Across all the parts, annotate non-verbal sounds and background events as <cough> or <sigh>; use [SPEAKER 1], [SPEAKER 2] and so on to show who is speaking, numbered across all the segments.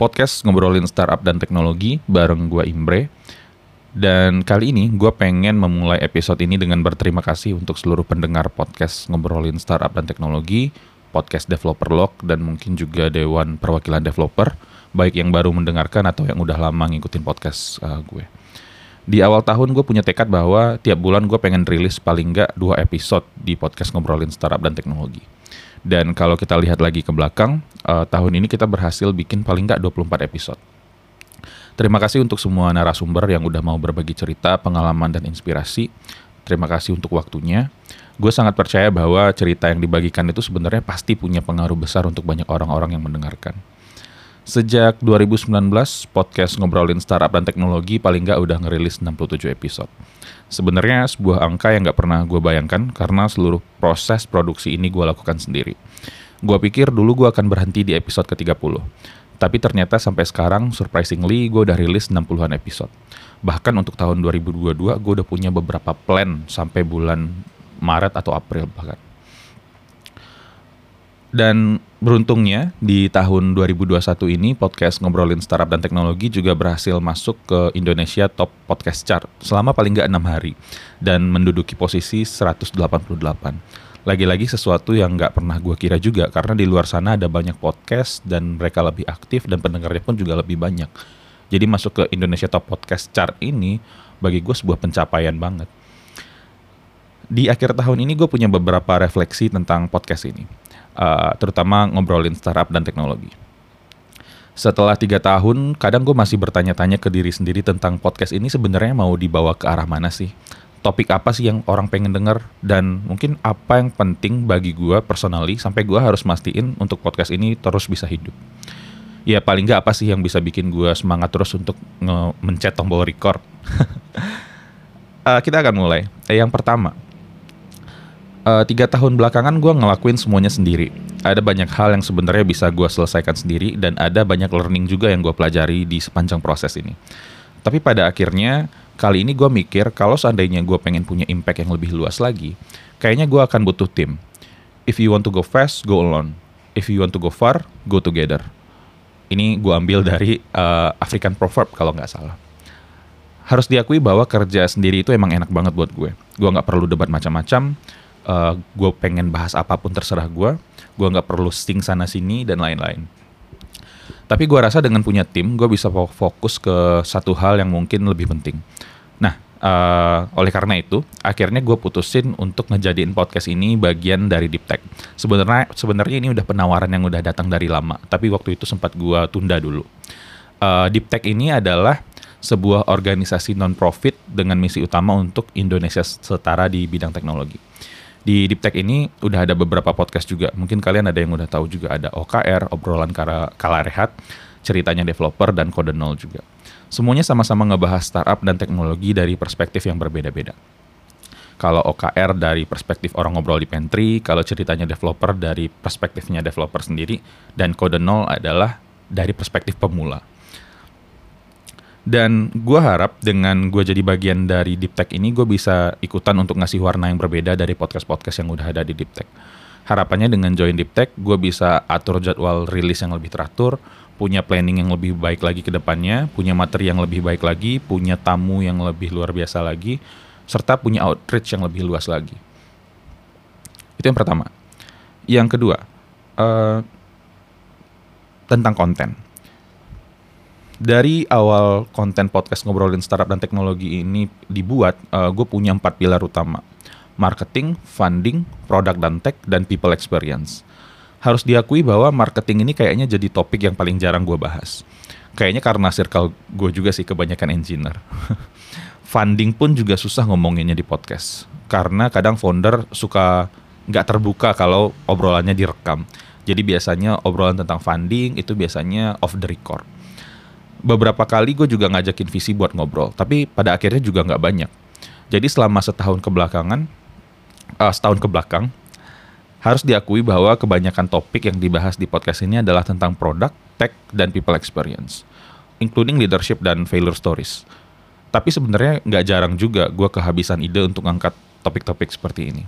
[SPEAKER 1] podcast ngobrolin startup dan teknologi bareng gue Imbre. Dan kali ini gue pengen memulai episode ini dengan berterima kasih untuk seluruh pendengar podcast ngobrolin startup dan teknologi, podcast developer log, dan mungkin juga Dewan Perwakilan Developer, baik yang baru mendengarkan atau yang udah lama ngikutin podcast uh, gue. Di awal tahun gue punya tekad bahwa tiap bulan gue pengen rilis paling nggak dua episode di podcast ngobrolin startup dan teknologi. Dan kalau kita lihat lagi ke belakang, uh, tahun ini kita berhasil bikin paling nggak 24 episode. Terima kasih untuk semua narasumber yang udah mau berbagi cerita, pengalaman, dan inspirasi. Terima kasih untuk waktunya. Gue sangat percaya bahwa cerita yang dibagikan itu sebenarnya pasti punya pengaruh besar untuk banyak orang-orang yang mendengarkan. Sejak 2019, podcast ngobrolin startup dan teknologi paling nggak udah ngerilis 67 episode. Sebenarnya sebuah angka yang nggak pernah gue bayangkan karena seluruh proses produksi ini gue lakukan sendiri. Gue pikir dulu gue akan berhenti di episode ke-30. Tapi ternyata sampai sekarang, surprisingly, gue udah rilis 60-an episode. Bahkan untuk tahun 2022, gue udah punya beberapa plan sampai bulan Maret atau April bahkan. Dan beruntungnya di tahun 2021 ini podcast ngobrolin startup dan teknologi juga berhasil masuk ke Indonesia Top Podcast Chart selama paling nggak enam hari dan menduduki posisi 188. Lagi-lagi sesuatu yang nggak pernah gue kira juga karena di luar sana ada banyak podcast dan mereka lebih aktif dan pendengarnya pun juga lebih banyak. Jadi masuk ke Indonesia Top Podcast Chart ini bagi gue sebuah pencapaian banget. Di akhir tahun ini gue punya beberapa refleksi tentang podcast ini uh, terutama ngobrolin startup dan teknologi. Setelah tiga tahun, kadang gue masih bertanya-tanya ke diri sendiri tentang podcast ini sebenarnya mau dibawa ke arah mana sih? Topik apa sih yang orang pengen denger? Dan mungkin apa yang penting bagi gue personally sampai gue harus mastiin untuk podcast ini terus bisa hidup. Ya paling nggak apa sih yang bisa bikin gue semangat terus untuk mencet tombol record. uh, <laughs> kita akan mulai. Eh, yang pertama, uh, tiga tahun belakangan gue ngelakuin semuanya sendiri. Ada banyak hal yang sebenarnya bisa gue selesaikan sendiri dan ada banyak learning juga yang gue pelajari di sepanjang proses ini. Tapi pada akhirnya kali ini gue mikir kalau seandainya gue pengen punya impact yang lebih luas lagi, kayaknya gue akan butuh tim. If you want to go fast, go alone. If you want to go far, go together. Ini gue ambil dari uh, African proverb kalau nggak salah harus diakui bahwa kerja sendiri itu emang enak banget buat gue. Gue nggak perlu debat macam-macam, uh, eh, gue pengen bahas apa pun terserah gue gue nggak perlu sting sana sini dan lain-lain. Tapi gue rasa dengan punya tim gue bisa fokus ke satu hal yang mungkin lebih penting. Nah uh, oleh karena itu akhirnya gue putusin untuk ngejadiin podcast ini bagian dari Deep Tech. Sebenarnya sebenarnya ini udah penawaran yang udah datang dari lama tapi waktu itu sempat gue tunda dulu. Uh, Deep Tech ini adalah sebuah organisasi non-profit dengan misi utama untuk Indonesia setara di bidang teknologi di Deep Tech ini udah ada beberapa podcast juga. Mungkin kalian ada yang udah tahu juga ada OKR, obrolan kala, kala rehat, ceritanya developer dan kode nol juga. Semuanya sama-sama ngebahas startup dan teknologi dari perspektif yang berbeda-beda. Kalau OKR dari perspektif orang ngobrol di pantry, kalau ceritanya developer dari perspektifnya developer sendiri, dan kode nol adalah dari perspektif pemula. Dan gue harap dengan gue jadi bagian dari Deep Tech ini, gue bisa ikutan untuk ngasih warna yang berbeda dari podcast-podcast yang udah ada di Deep Tech. Harapannya dengan join Deep Tech, gue bisa atur jadwal rilis yang lebih teratur, punya planning yang lebih baik lagi ke depannya, punya materi yang lebih baik lagi, punya tamu yang lebih luar biasa lagi, serta punya outreach yang lebih luas lagi. Itu yang pertama. Yang kedua, uh, tentang konten dari awal konten podcast ngobrolin startup dan teknologi ini dibuat, uh, gue punya empat pilar utama. Marketing, funding, product dan tech, dan people experience. Harus diakui bahwa marketing ini kayaknya jadi topik yang paling jarang gue bahas. Kayaknya karena circle gue juga sih kebanyakan engineer. <laughs> funding pun juga susah ngomonginnya di podcast. Karena kadang founder suka nggak terbuka kalau obrolannya direkam. Jadi biasanya obrolan tentang funding itu biasanya off the record beberapa kali gue juga ngajakin visi buat ngobrol, tapi pada akhirnya juga nggak banyak. Jadi selama setahun kebelakangan, uh, setahun ke belakang, harus diakui bahwa kebanyakan topik yang dibahas di podcast ini adalah tentang produk, tech, dan people experience, including leadership dan failure stories. Tapi sebenarnya nggak jarang juga gue kehabisan ide untuk ngangkat topik-topik seperti ini.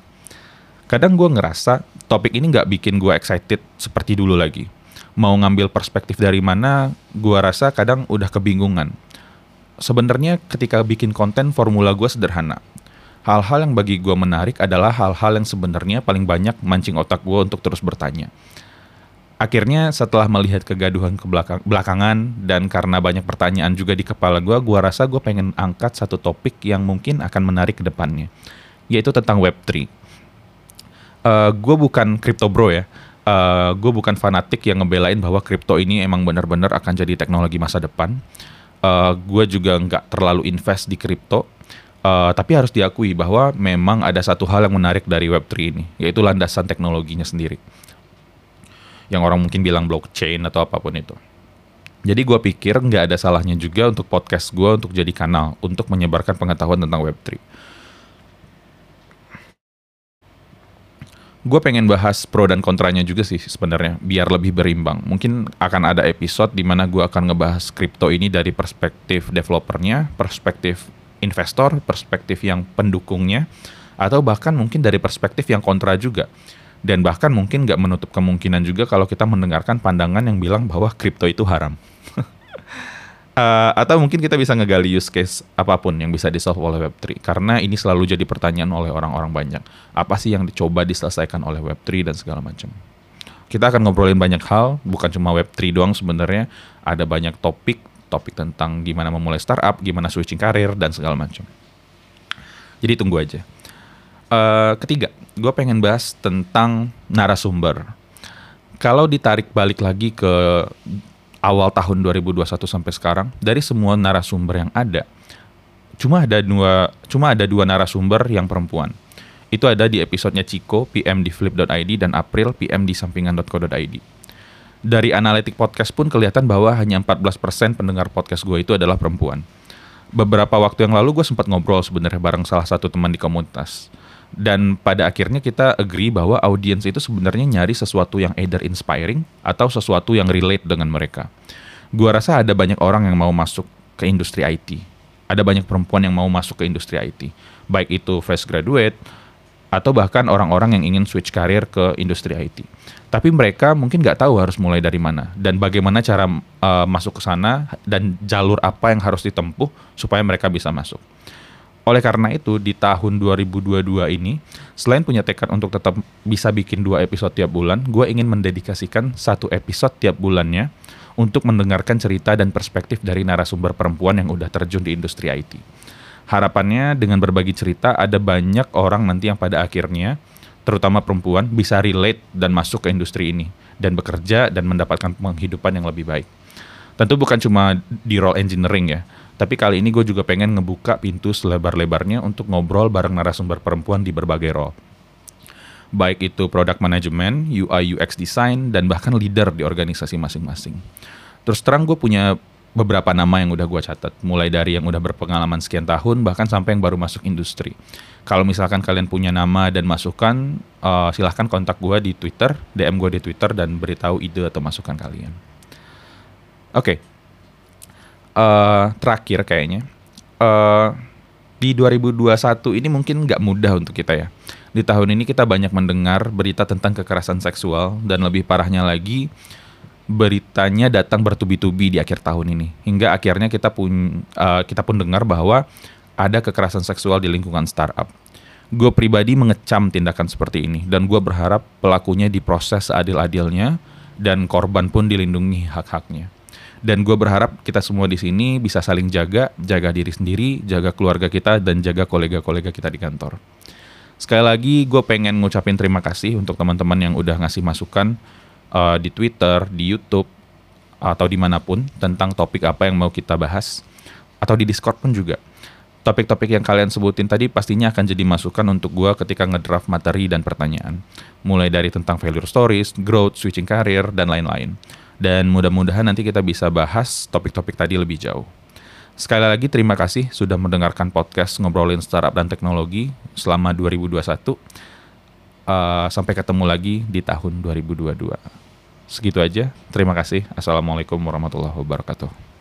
[SPEAKER 1] Kadang gue ngerasa topik ini nggak bikin gue excited seperti dulu lagi mau ngambil perspektif dari mana, gua rasa kadang udah kebingungan. Sebenarnya ketika bikin konten formula gue sederhana. Hal-hal yang bagi gue menarik adalah hal-hal yang sebenarnya paling banyak mancing otak gue untuk terus bertanya. Akhirnya setelah melihat kegaduhan ke belakang, belakangan dan karena banyak pertanyaan juga di kepala gue, gue rasa gue pengen angkat satu topik yang mungkin akan menarik ke depannya, yaitu tentang Web3. Uh, gue bukan crypto bro ya, uh, eh, gue bukan fanatik yang ngebelain bahwa kripto ini emang benar-benar akan jadi teknologi masa depan. Uh, gue juga nggak terlalu invest di kripto. Uh, tapi harus diakui bahwa memang ada satu hal yang menarik dari Web3 ini, yaitu landasan teknologinya sendiri. Yang orang mungkin bilang blockchain atau apa pun itu. Jadi gue pikir nggak ada salahnya juga untuk podcast gue untuk jadi kanal untuk menyebarkan pengetahuan tentang Web3 gue pengen bahas pro dan kontranya juga sih sebenarnya biar lebih berimbang. Mungkin akan ada episode di mana gue akan ngebahas kripto ini dari perspektif developernya, perspektif investor, perspektif yang pendukungnya, atau bahkan mungkin dari perspektif yang kontra juga. Dan bahkan mungkin nggak menutup kemungkinan juga kalau kita mendengarkan pandangan yang bilang bahwa kripto itu haram. <laughs> Uh, atau mungkin kita bisa ngegali use case apa pun yang bisa di-solve oleh Web3. Karena ini selalu jadi pertanyaan oleh orang-orang banyak. Apa sih yang dicoba diselesaikan oleh Web3 dan segala macam. Kita akan ngobrolin banyak hal, bukan cuma Web3 doang sebenarnya. Ada banyak topik, topik tentang gimana memulai startup, gimana switching karir, dan segala macam. Jadi tunggu aja. Uh, ketiga, gue pengen bahas tentang narasumber. Kalau ditarik balik lagi ke awal tahun 2021 sampai sekarang dari semua narasumber yang ada cuma ada dua cuma ada dua narasumber yang perempuan. Itu ada di episodenya Ciko PM di flip.id dan April PM di sampingan.co.id. Dari analitik podcast pun kelihatan bahwa hanya 14% pendengar podcast gue itu adalah perempuan. Beberapa waktu yang lalu gue sempat ngobrol sebenarnya bareng salah satu teman di komunitas dan pada akhirnya kita agree bahwa audiens itu sebenarnya nyari sesuatu yang either inspiring atau sesuatu yang relate dengan mereka. Gua rasa ada banyak orang yang mau masuk ke industri IT. Ada banyak perempuan yang mau masuk ke industri IT. Baik itu fresh graduate atau bahkan orang-orang yang ingin switch karir ke industri IT. Tapi mereka mungkin nggak tahu harus mulai dari mana dan bagaimana cara uh, masuk ke sana dan jalur apa yang harus ditempuh supaya mereka bisa masuk. Oleh karena itu, di tahun 2022 ini, selain punya tekad untuk tetap bisa bikin dua episode tiap bulan, gue ingin mendedikasikan satu episode tiap bulannya untuk mendengarkan cerita dan perspektif dari narasumber perempuan yang udah terjun di industri IT. Harapannya dengan berbagi cerita, ada banyak orang nanti yang pada akhirnya, terutama perempuan, bisa relate dan masuk ke industri ini, dan bekerja dan mendapatkan penghidupan yang lebih baik. Tentu bukan cuma di role engineering ya, tapi kali ini gue juga pengen ngebuka pintu selebar-lebarnya untuk ngobrol bareng narasumber perempuan di berbagai role. Baik itu product management, UI UX design, dan bahkan leader di organisasi masing-masing. Terus terang gue punya beberapa nama yang udah gue catat, mulai dari yang udah berpengalaman sekian tahun, bahkan sampai yang baru masuk industri. Kalau misalkan kalian punya nama dan masukan, uh, silahkan kontak gue di Twitter, DM gue di Twitter, dan beritahu ide atau masukan kalian. Oke, okay, uh, terakhir kayaknya uh, di 2021 ini mungkin nggak mudah untuk kita ya. Di tahun ini kita banyak mendengar berita tentang kekerasan seksual dan lebih parahnya lagi beritanya datang bertubi-tubi di akhir tahun ini. Hingga akhirnya kita pun uh, kita pun dengar bahwa ada kekerasan seksual di lingkungan startup. Gue pribadi mengecam tindakan seperti ini dan gue berharap pelakunya diproses seadil-adilnya dan korban pun dilindungi hak-haknya. Dan gue berharap kita semua di sini bisa saling jaga, jaga diri sendiri, jaga keluarga kita, dan jaga kolega-kolega kita di kantor. Sekali lagi, gue pengen ngucapin terima kasih untuk teman-teman yang udah ngasih masukan uh, di Twitter, di YouTube, atau di mana pun tentang topik apa yang mau kita bahas, atau di Discord pun juga. Topik-topik yang kalian sebutin tadi pastinya akan jadi masukan untuk gue ketika ngedraft materi dan pertanyaan. Mulai dari tentang failure stories, growth, switching career, dan lain-lain. Dan mudah-mudahan nanti kita bisa bahas topik-topik tadi lebih jauh. Sekali lagi terima kasih sudah mendengarkan podcast Ngobrolin Startup dan Teknologi selama 2021. Uh, sampai ketemu lagi di tahun 2022. Segitu aja. Terima kasih. Assalamualaikum warahmatullahi wabarakatuh.